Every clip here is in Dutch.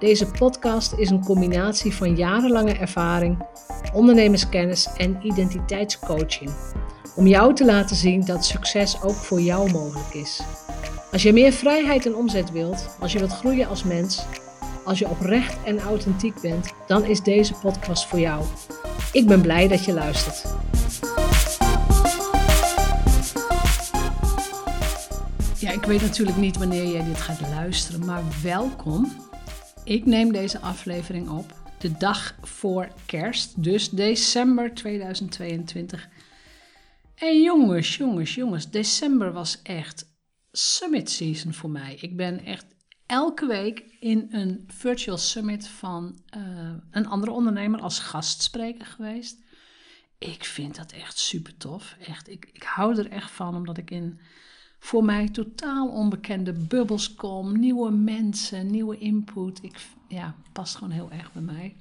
Deze podcast is een combinatie van jarenlange ervaring, ondernemerskennis en identiteitscoaching. Om jou te laten zien dat succes ook voor jou mogelijk is. Als je meer vrijheid en omzet wilt, als je wilt groeien als mens, als je oprecht en authentiek bent, dan is deze podcast voor jou. Ik ben blij dat je luistert. Ja, ik weet natuurlijk niet wanneer jij dit gaat luisteren, maar welkom. Ik neem deze aflevering op de dag voor kerst, dus december 2022. En jongens, jongens, jongens, december was echt summit season voor mij. Ik ben echt elke week in een virtual summit van uh, een andere ondernemer als gastspreker geweest. Ik vind dat echt super tof. Echt, ik, ik hou er echt van, omdat ik in voor mij totaal onbekende bubbels kom, nieuwe mensen, nieuwe input. Ik, ja, past gewoon heel erg bij mij.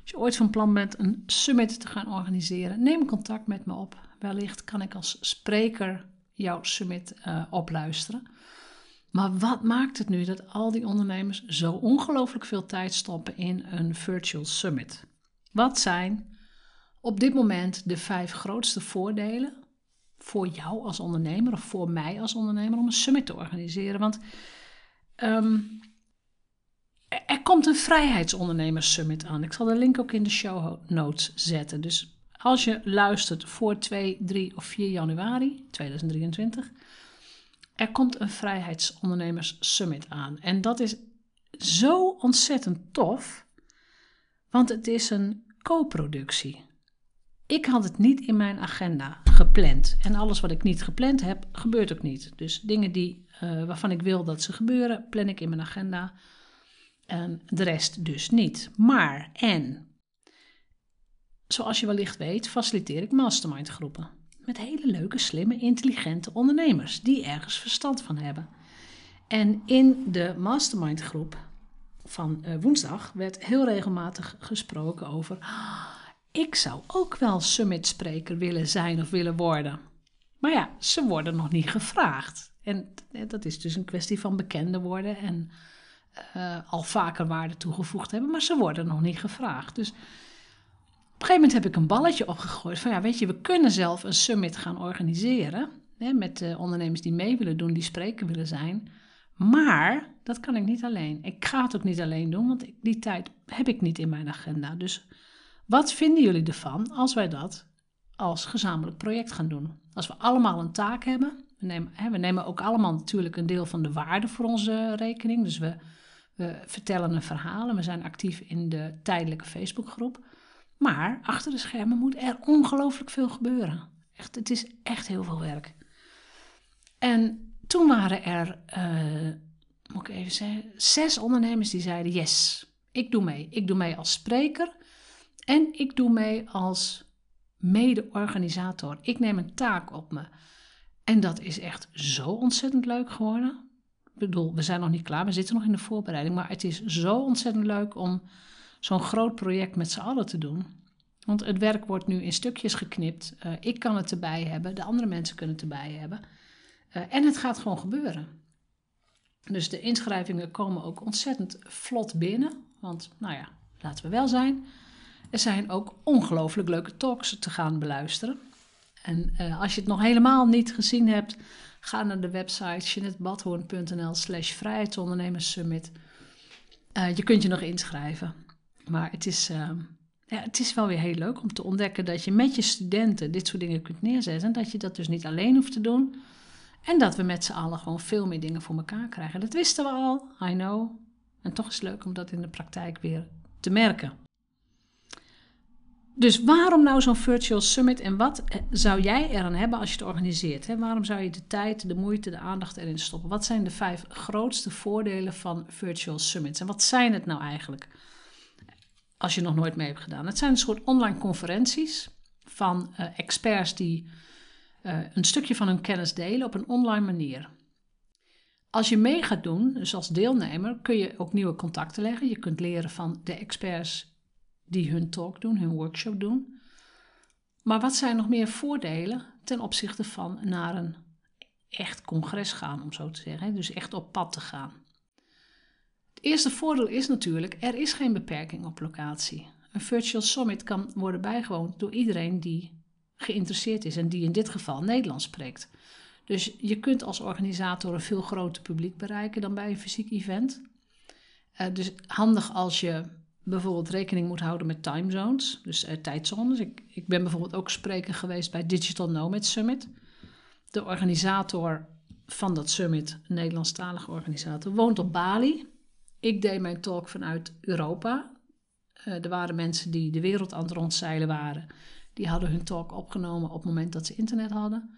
Als je ooit van plan bent een summit te gaan organiseren, neem contact met me op. Wellicht kan ik als spreker jouw summit uh, opluisteren. Maar wat maakt het nu dat al die ondernemers zo ongelooflijk veel tijd stoppen in een virtual summit? Wat zijn op dit moment de vijf grootste voordelen voor jou als ondernemer of voor mij als ondernemer om een summit te organiseren? Want um, er komt een vrijheidsondernemers summit aan. Ik zal de link ook in de show notes zetten. Dus als je luistert voor 2, 3 of 4 januari 2023, er komt een vrijheidsondernemers summit aan. En dat is zo ontzettend tof, want het is een co-productie. Ik had het niet in mijn agenda gepland. En alles wat ik niet gepland heb, gebeurt ook niet. Dus dingen die, uh, waarvan ik wil dat ze gebeuren, plan ik in mijn agenda. En de rest dus niet. Maar, en, zoals je wellicht weet, faciliteer ik mastermind groepen. Met hele leuke, slimme, intelligente ondernemers die ergens verstand van hebben. En in de mastermind groep van uh, woensdag werd heel regelmatig gesproken over ik zou ook wel summitspreker willen zijn of willen worden. Maar ja, ze worden nog niet gevraagd. En dat is dus een kwestie van bekender worden en uh, al vaker waarde toegevoegd hebben, maar ze worden nog niet gevraagd. Dus op een gegeven moment heb ik een balletje opgegooid van ja, weet je, we kunnen zelf een summit gaan organiseren hè, met de ondernemers die mee willen doen, die spreker willen zijn. Maar dat kan ik niet alleen. Ik ga het ook niet alleen doen, want die tijd heb ik niet in mijn agenda. Dus wat vinden jullie ervan als wij dat als gezamenlijk project gaan doen? Als we allemaal een taak hebben, we nemen, hè, we nemen ook allemaal natuurlijk een deel van de waarde voor onze rekening. Dus we, we vertellen een verhaal en we zijn actief in de tijdelijke Facebookgroep. Maar achter de schermen moet er ongelooflijk veel gebeuren. Echt, het is echt heel veel werk. En toen waren er, uh, moet ik even zeggen, zes ondernemers die zeiden: Yes, ik doe mee. Ik doe mee als spreker. En ik doe mee als mede-organisator. Ik neem een taak op me. En dat is echt zo ontzettend leuk geworden. Ik bedoel, we zijn nog niet klaar, we zitten nog in de voorbereiding. Maar het is zo ontzettend leuk om zo'n groot project met z'n allen te doen. Want het werk wordt nu in stukjes geknipt. Uh, ik kan het erbij hebben, de andere mensen kunnen het erbij hebben. Uh, en het gaat gewoon gebeuren. Dus de inschrijvingen komen ook ontzettend vlot binnen. Want, nou ja, laten we wel zijn. Er zijn ook ongelooflijk leuke talks te gaan beluisteren. En uh, als je het nog helemaal niet gezien hebt, ga naar de website jeanettebadhoorn.nl slash vrijheidsondernemerssummit. Uh, je kunt je nog inschrijven. Maar het is, uh, ja, het is wel weer heel leuk om te ontdekken dat je met je studenten dit soort dingen kunt neerzetten. En dat je dat dus niet alleen hoeft te doen. En dat we met z'n allen gewoon veel meer dingen voor elkaar krijgen. Dat wisten we al, I know. En toch is het leuk om dat in de praktijk weer te merken. Dus waarom nou zo'n virtual summit en wat eh, zou jij eraan hebben als je het organiseert? Hè? Waarom zou je de tijd, de moeite, de aandacht erin stoppen? Wat zijn de vijf grootste voordelen van virtual summits en wat zijn het nou eigenlijk? als je nog nooit mee hebt gedaan. Het zijn een soort online conferenties van uh, experts die uh, een stukje van hun kennis delen op een online manier. Als je mee gaat doen, dus als deelnemer, kun je ook nieuwe contacten leggen. Je kunt leren van de experts die hun talk doen, hun workshop doen. Maar wat zijn nog meer voordelen ten opzichte van naar een echt congres gaan, om zo te zeggen. Dus echt op pad te gaan. Het eerste voordeel is natuurlijk, er is geen beperking op locatie. Een virtual summit kan worden bijgewoond door iedereen die geïnteresseerd is en die in dit geval Nederlands spreekt. Dus je kunt als organisator een veel groter publiek bereiken dan bij een fysiek event. Uh, dus handig als je bijvoorbeeld rekening moet houden met time zones, dus uh, tijdzones. Ik, ik ben bijvoorbeeld ook spreker geweest bij Digital Nomad Summit. De organisator van dat summit, een Nederlandstalige organisator, woont op Bali. Ik deed mijn talk vanuit Europa. Uh, er waren mensen die de wereld aan het rondzeilen waren. Die hadden hun talk opgenomen op het moment dat ze internet hadden.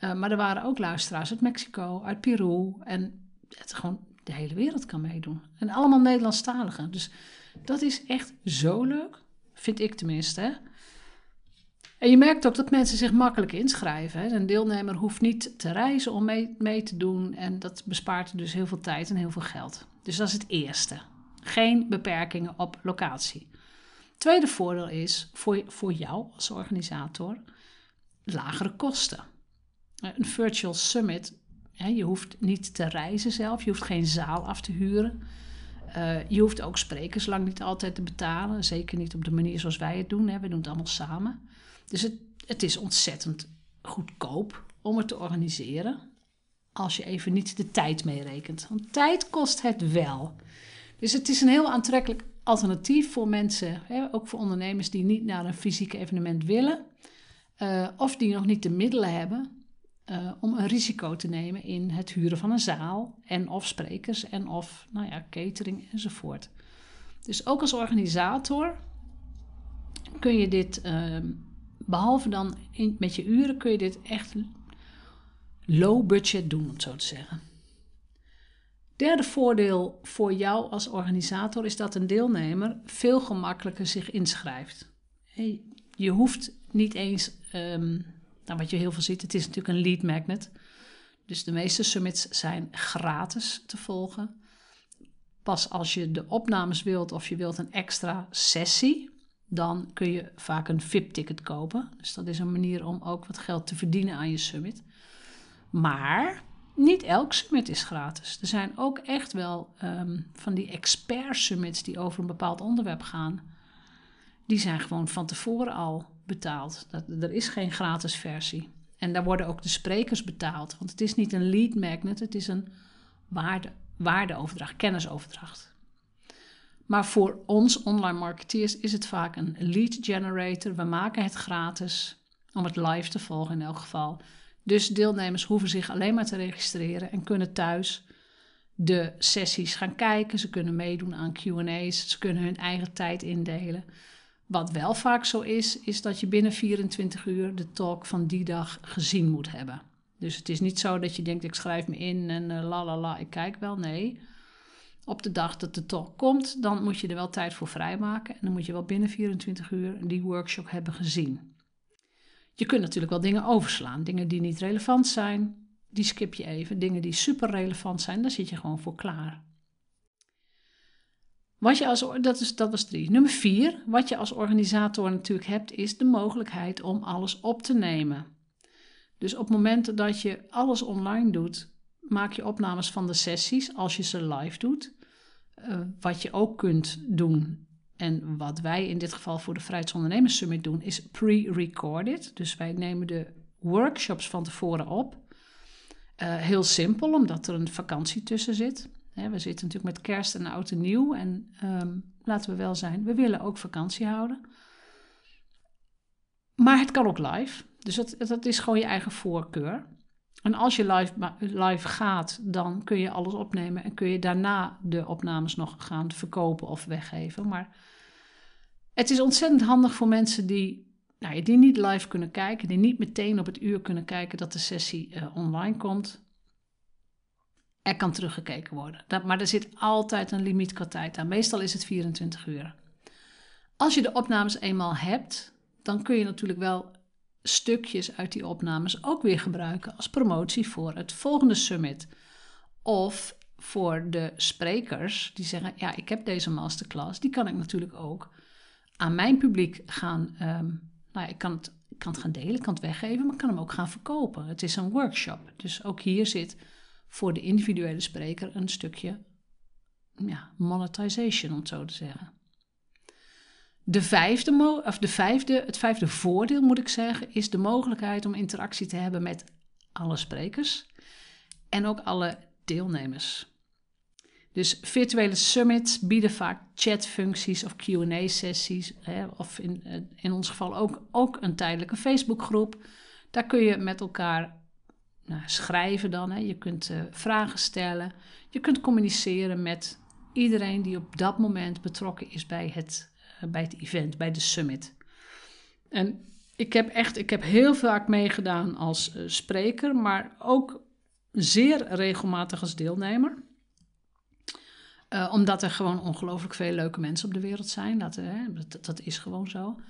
Uh, maar er waren ook luisteraars uit Mexico, uit Peru. En het gewoon de hele wereld kan meedoen. En allemaal Nederlandstaligen. Dus dat is echt zo leuk. Vind ik tenminste. En je merkt ook dat mensen zich makkelijk inschrijven. Hè? Een deelnemer hoeft niet te reizen om mee, mee te doen. En dat bespaart dus heel veel tijd en heel veel geld. Dus dat is het eerste. Geen beperkingen op locatie. Tweede voordeel is voor, voor jou als organisator lagere kosten. Een virtual summit, hè, je hoeft niet te reizen zelf, je hoeft geen zaal af te huren. Uh, je hoeft ook sprekers lang niet altijd te betalen, zeker niet op de manier zoals wij het doen. Hè. We doen het allemaal samen. Dus het, het is ontzettend goedkoop om het te organiseren, als je even niet de tijd meerekent. Want tijd kost het wel. Dus het is een heel aantrekkelijk alternatief voor mensen, hè, ook voor ondernemers die niet naar een fysiek evenement willen, uh, of die nog niet de middelen hebben uh, om een risico te nemen in het huren van een zaal en of sprekers en of nou ja, catering enzovoort. Dus ook als organisator kun je dit, uh, behalve dan met je uren, kun je dit echt low budget doen, om zo te zeggen. Derde voordeel voor jou als organisator is dat een deelnemer veel gemakkelijker zich inschrijft. Je hoeft niet eens um, nou, wat je heel veel ziet, het is natuurlijk een lead magnet. Dus de meeste summits zijn gratis te volgen. Pas als je de opnames wilt of je wilt een extra sessie, dan kun je vaak een VIP-ticket kopen. Dus dat is een manier om ook wat geld te verdienen aan je summit. Maar niet elk summit is gratis. Er zijn ook echt wel um, van die expert summits die over een bepaald onderwerp gaan. Die zijn gewoon van tevoren al betaald. Dat, er is geen gratis versie. En daar worden ook de sprekers betaald. Want het is niet een lead magnet, het is een waarde, waardeoverdracht, kennisoverdracht. Maar voor ons online marketeers is het vaak een lead generator. We maken het gratis om het live te volgen in elk geval. Dus deelnemers hoeven zich alleen maar te registreren en kunnen thuis de sessies gaan kijken. Ze kunnen meedoen aan QA's. Ze kunnen hun eigen tijd indelen. Wat wel vaak zo is, is dat je binnen 24 uur de talk van die dag gezien moet hebben. Dus het is niet zo dat je denkt, ik schrijf me in en uh, la la la, ik kijk wel. Nee, op de dag dat de talk komt, dan moet je er wel tijd voor vrijmaken. En dan moet je wel binnen 24 uur die workshop hebben gezien. Je kunt natuurlijk wel dingen overslaan. Dingen die niet relevant zijn, die skip je even. Dingen die super relevant zijn, daar zit je gewoon voor klaar. Wat je als, dat, is, dat was drie. Nummer vier, wat je als organisator natuurlijk hebt, is de mogelijkheid om alles op te nemen. Dus op het moment dat je alles online doet, maak je opnames van de sessies als je ze live doet. Uh, wat je ook kunt doen, en wat wij in dit geval voor de Vrijheidsondernemers Summit doen, is pre-recorded. Dus wij nemen de workshops van tevoren op. Uh, heel simpel, omdat er een vakantie tussen zit we zitten natuurlijk met kerst en oud en nieuw. En um, laten we wel zijn, we willen ook vakantie houden. Maar het kan ook live. Dus dat, dat is gewoon je eigen voorkeur. En als je live, live gaat, dan kun je alles opnemen en kun je daarna de opnames nog gaan verkopen of weggeven. Maar het is ontzettend handig voor mensen die, nou, die niet live kunnen kijken, die niet meteen op het uur kunnen kijken dat de sessie uh, online komt. Er kan teruggekeken worden. Dat, maar er zit altijd een limiet qua tijd aan. Meestal is het 24 uur. Als je de opnames eenmaal hebt, dan kun je natuurlijk wel stukjes uit die opnames ook weer gebruiken als promotie voor het volgende summit. Of voor de sprekers die zeggen: Ja, ik heb deze masterclass, die kan ik natuurlijk ook aan mijn publiek gaan. Um, nou, ik kan, het, ik kan het gaan delen, ik kan het weggeven, maar ik kan hem ook gaan verkopen. Het is een workshop. Dus ook hier zit voor de individuele spreker een stukje ja, monetization, om het zo te zeggen. De vijfde, of de vijfde, het vijfde voordeel, moet ik zeggen, is de mogelijkheid om interactie te hebben met alle sprekers en ook alle deelnemers. Dus virtuele summits bieden vaak chatfuncties of QA-sessies, of in, eh, in ons geval ook, ook een tijdelijke Facebookgroep. Daar kun je met elkaar nou, schrijven dan. Hè. Je kunt uh, vragen stellen. Je kunt communiceren met iedereen die op dat moment betrokken is bij het, uh, bij het event, bij de summit. En ik heb echt, ik heb heel vaak meegedaan als uh, spreker, maar ook zeer regelmatig als deelnemer. omdat er gewoon ongelooflijk veel leuke mensen op de wereld zijn. Dat, dat, dat is gewoon zo.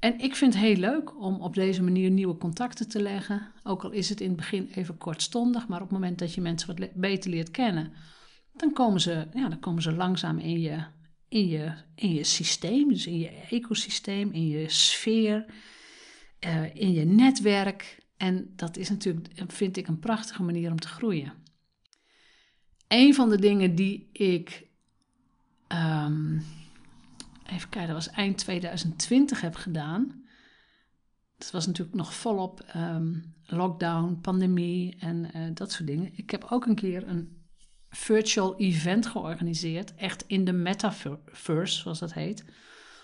En ik vind het heel leuk om op deze manier nieuwe contacten te leggen. Ook al is het in het begin even kortstondig, maar op het moment dat je mensen wat beter leert kennen, dan komen ze, ja, dan komen ze langzaam in je, in, je, in je systeem, dus in je ecosysteem, in je sfeer, uh, in je netwerk. En dat is natuurlijk, vind ik, een prachtige manier om te groeien. Een van de dingen die ik. Um, even kijken, dat was eind 2020 heb gedaan. Dat was natuurlijk nog volop ehm, lockdown, pandemie en uh, dat soort dingen. Ik heb ook een keer een virtual event georganiseerd, echt in de metaverse, zoals dat heet.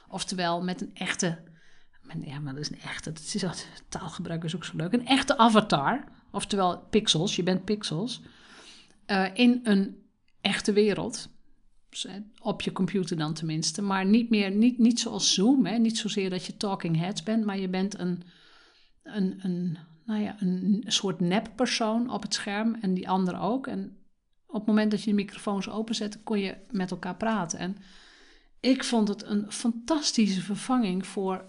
Oftewel met een echte, ja, maar dat is een echte, dat is, taalgebruik is ook zo leuk, een echte avatar, oftewel pixels, je bent pixels, uh, in een echte wereld op je computer dan tenminste. Maar niet meer, niet, niet zoals Zoom, hè? niet zozeer dat je talking heads bent, maar je bent een, een, een, nou ja, een soort neppersoon op het scherm en die andere ook. En op het moment dat je de microfoons openzet, kon je met elkaar praten. En ik vond het een fantastische vervanging voor,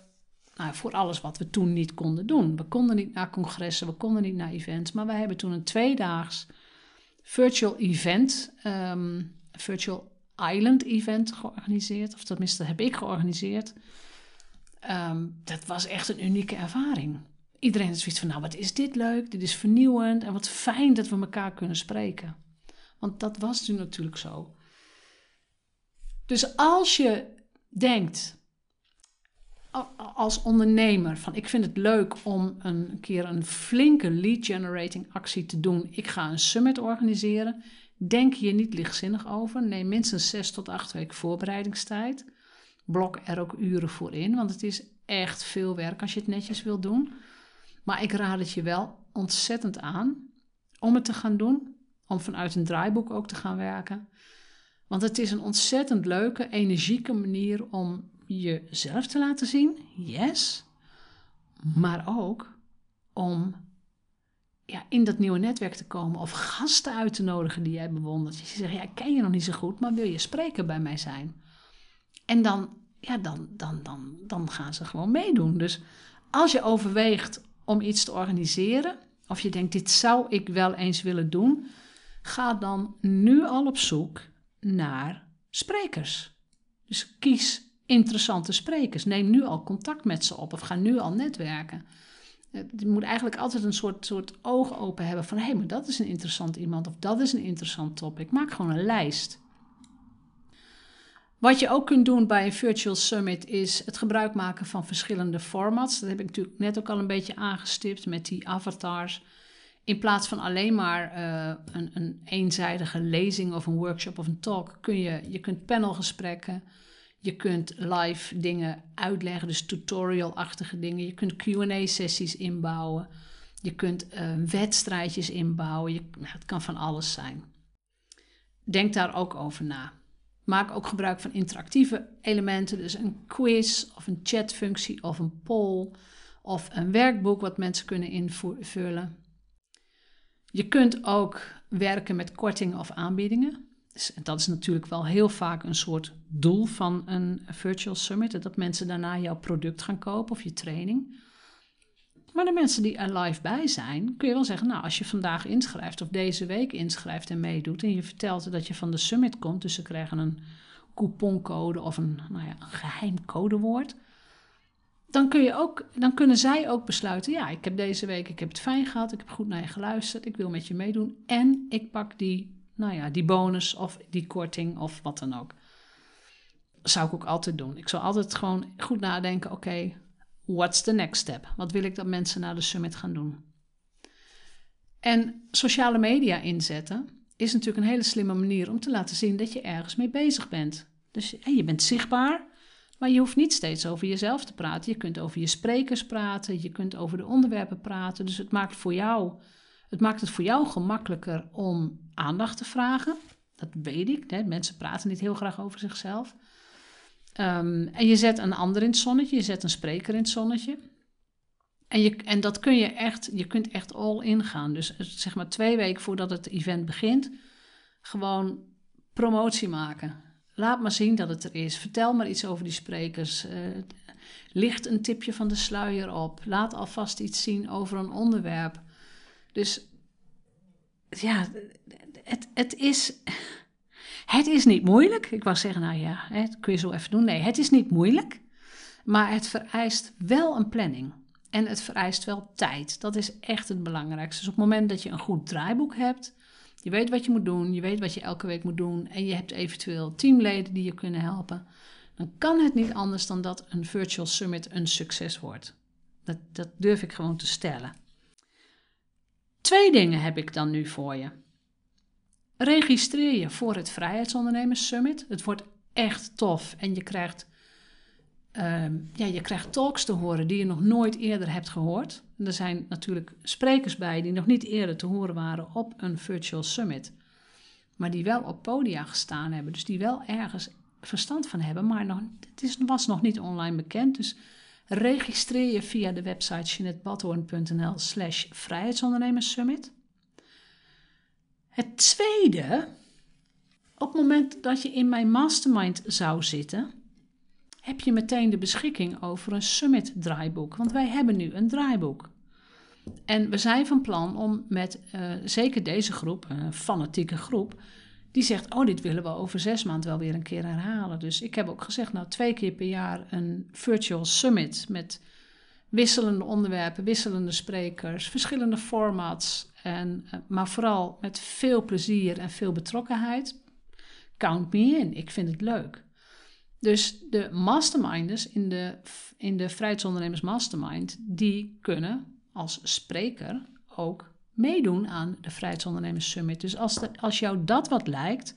nou, voor alles wat we toen niet konden doen. We konden niet naar congressen, we konden niet naar events, maar wij hebben toen een tweedaags virtual event, um, virtual Island Event georganiseerd. Of tenminste, heb ik georganiseerd. Um, dat was echt een unieke ervaring. Iedereen had zoiets van, nou wat is dit leuk, dit is vernieuwend en wat fijn dat we elkaar kunnen spreken. Want dat was toen natuurlijk zo. Dus als je denkt als ondernemer van ik vind het leuk om een keer een flinke lead generating actie te doen. Ik ga een summit organiseren. Denk hier niet lichtzinnig over. Neem minstens zes tot acht weken voorbereidingstijd. Blok er ook uren voor in, want het is echt veel werk als je het netjes wil doen. Maar ik raad het je wel ontzettend aan om het te gaan doen. Om vanuit een draaiboek ook te gaan werken. Want het is een ontzettend leuke, energieke manier om jezelf te laten zien. Yes. Maar ook om ja, in dat nieuwe netwerk te komen of gasten uit te nodigen die jij bewondert. Je zegt, ja, ik ken je nog niet zo goed, maar wil je spreker bij mij zijn? En dan, ja, dan, dan, dan, dan gaan ze gewoon meedoen. Dus als je overweegt om iets te organiseren, of je denkt, dit zou ik wel eens willen doen, ga dan nu al op zoek naar sprekers. Dus kies interessante sprekers. Neem nu al contact met ze op of ga nu al netwerken. Je moet eigenlijk altijd een soort, soort oog open hebben van... hé, hey, maar dat is een interessant iemand of dat is een interessant topic. Maak gewoon een lijst. Wat je ook kunt doen bij een virtual summit is het gebruik maken van verschillende formats. Dat heb ik natuurlijk net ook al een beetje aangestipt met die avatars. In plaats van alleen maar uh, een, een eenzijdige lezing of een workshop of een talk, kun je, je kunt panelgesprekken, je kunt live dingen uitleggen, dus tutorial-achtige dingen. Je kunt QA-sessies inbouwen. Je kunt uh, wedstrijdjes inbouwen. Je, nou, het kan van alles zijn. Denk daar ook over na. Maak ook gebruik van interactieve elementen, dus een quiz of een chatfunctie of een poll of een werkboek wat mensen kunnen invullen. Je kunt ook werken met kortingen of aanbiedingen. Dus dat is natuurlijk wel heel vaak een soort doel van een virtual summit. Dat mensen daarna jouw product gaan kopen of je training. Maar de mensen die er live bij zijn, kun je wel zeggen, nou, als je vandaag inschrijft of deze week inschrijft en meedoet en je vertelt dat je van de summit komt, dus ze krijgen een couponcode of een, nou ja, een geheim codewoord, dan, kun je ook, dan kunnen zij ook besluiten, ja, ik heb deze week, ik heb het fijn gehad, ik heb goed naar je geluisterd, ik wil met je meedoen en ik pak die, nou ja, die bonus of die korting of wat dan ook. Zou ik ook altijd doen. Ik zou altijd gewoon goed nadenken, oké, what's the next step? Wat wil ik dat mensen na de summit gaan doen? En sociale media inzetten is natuurlijk een hele slimme manier om te laten zien dat je ergens mee bezig bent. Dus je bent zichtbaar, maar je hoeft niet steeds over jezelf te praten. Je kunt over je sprekers praten, je kunt over de onderwerpen praten. Dus het maakt, voor jou, het maakt het voor jou gemakkelijker om aandacht te vragen. Dat weet ik. Hè? Mensen praten niet heel graag over zichzelf. Ehm, en je zet een ander in het zonnetje, je zet een spreker in het zonnetje. En, je, en dat kun je echt, je kunt echt all in gaan. Dus zeg maar twee weken voordat het event begint, gewoon promotie maken. Laat maar zien dat het er is. Vertel maar iets over die sprekers. Uh, licht een tipje van de sluier op. Laat alvast iets zien over een onderwerp. Dus ja, het, het is. Het is niet moeilijk. Ik wou zeggen, nou ja, dat kun je zo even doen. Nee, het is niet moeilijk. Maar het vereist wel een planning. En het vereist wel tijd. Dat is echt het belangrijkste. Dus op het moment dat je een goed draaiboek hebt, je weet wat je moet doen, je weet wat je elke week moet doen en je hebt eventueel teamleden die je kunnen helpen, dan kan het niet anders dan dat een virtual summit een succes wordt. Dat, dat durf ik gewoon te stellen. Twee dingen heb ik dan nu voor je. Registreer je voor het Vrijheidsondernemers Summit. Het wordt echt tof en je krijgt, uh, ja, je krijgt talks te horen die je nog nooit eerder hebt gehoord. er zijn natuurlijk sprekers bij die nog niet eerder te horen waren op een virtual summit. Maar die wel op podia gestaan hebben. Dus die wel ergens verstand van hebben. Maar nog, het is, was nog niet online bekend. Dus registreer je via de website jeanettebadhoorn.nl slash vrijheidsondernemerssummit. Het tweede, op het moment dat je in mijn mastermind zou zitten, heb je meteen de beschikking over een summit draaiboek. Want wij hebben nu een draaiboek. En we zijn van plan om met uh, zeker deze groep, een fanatieke groep, die zegt: Oh, dit willen we over zes maanden wel weer een keer herhalen. Dus ik heb ook gezegd: Nou, twee keer per jaar een virtual summit met wisselende onderwerpen, wisselende sprekers, verschillende formats. En, eh, maar vooral met veel plezier en veel betrokkenheid. Count me in, ik vind het leuk. Dus de masterminders in de, in de Vrijheidsondernemers Mastermind, die kunnen als spreker ook meedoen aan de Vrijheidsondernemers Summit. Dus als, de, als jou dat wat lijkt,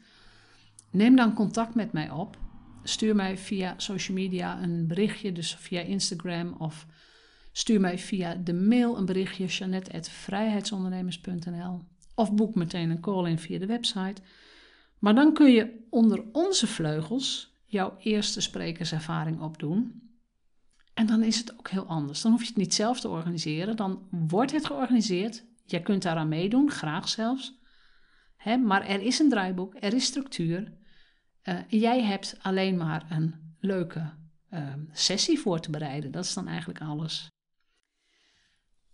neem dan contact met mij op. Stuur mij via social media een berichtje, dus via Instagram of Stuur mij via de mail een berichtje janet.vrijheidsondernemers.nl of boek meteen een call in via de website. Maar dan kun je onder onze vleugels jouw eerste sprekerservaring opdoen. En dan is het ook heel anders. Dan hoef je het niet zelf te organiseren. Dan wordt het georganiseerd. Jij kunt daaraan meedoen, graag zelfs. Hè, maar er is een draaiboek, er is structuur. Uh, jij hebt alleen maar een leuke uh, sessie voor te bereiden. Dat is dan eigenlijk alles.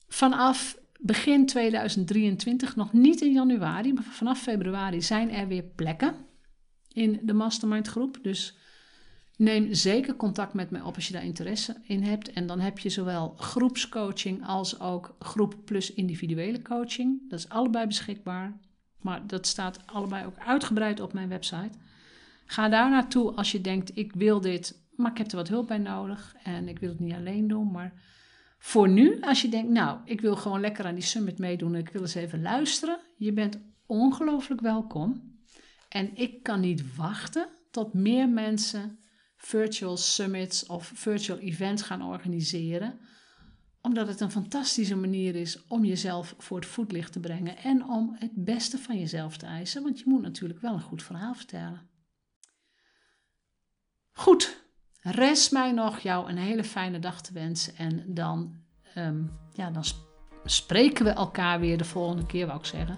Vanaf begin 2023, nog niet in januari, maar vanaf februari zijn er weer plekken in de mastermind groep. Dus neem zeker contact met mij op als je daar interesse in hebt. En dan heb je zowel groepscoaching als ook groep plus individuele coaching. Dat is allebei beschikbaar. Maar dat staat allebei ook uitgebreid op mijn website. Ga daar naartoe als je denkt: ik wil dit, maar ik heb er wat hulp bij nodig. En ik wil het niet alleen doen, maar voor nu, als je denkt, nou, ik wil gewoon lekker aan die summit meedoen en ik wil eens even luisteren, je bent ongelooflijk welkom. En ik kan niet wachten tot meer mensen virtual summits of virtual events gaan organiseren, omdat het een fantastische manier is om jezelf voor het voetlicht te brengen en om het beste van jezelf te eisen, want je moet natuurlijk wel een goed verhaal vertellen. Goed, Rest mij nog jou een hele fijne dag te wensen. En dan, ehm, ja, dan spreken we elkaar weer de volgende keer, wou ik zeggen.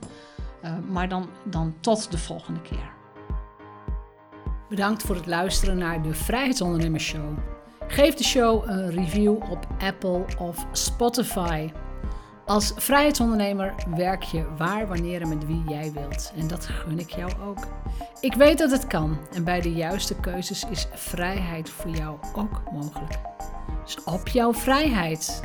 Uh, maar dan, dan tot de volgende keer. Bedankt voor het luisteren naar de Vrijheidsondernemers Show. Geef de show een review op Apple of Spotify. Als vrijheidsondernemer werk je waar, wanneer en met wie jij wilt. En dat gun ik jou ook. Ik weet dat het kan en bij de juiste keuzes is vrijheid voor jou ook mogelijk. Dus op jouw vrijheid.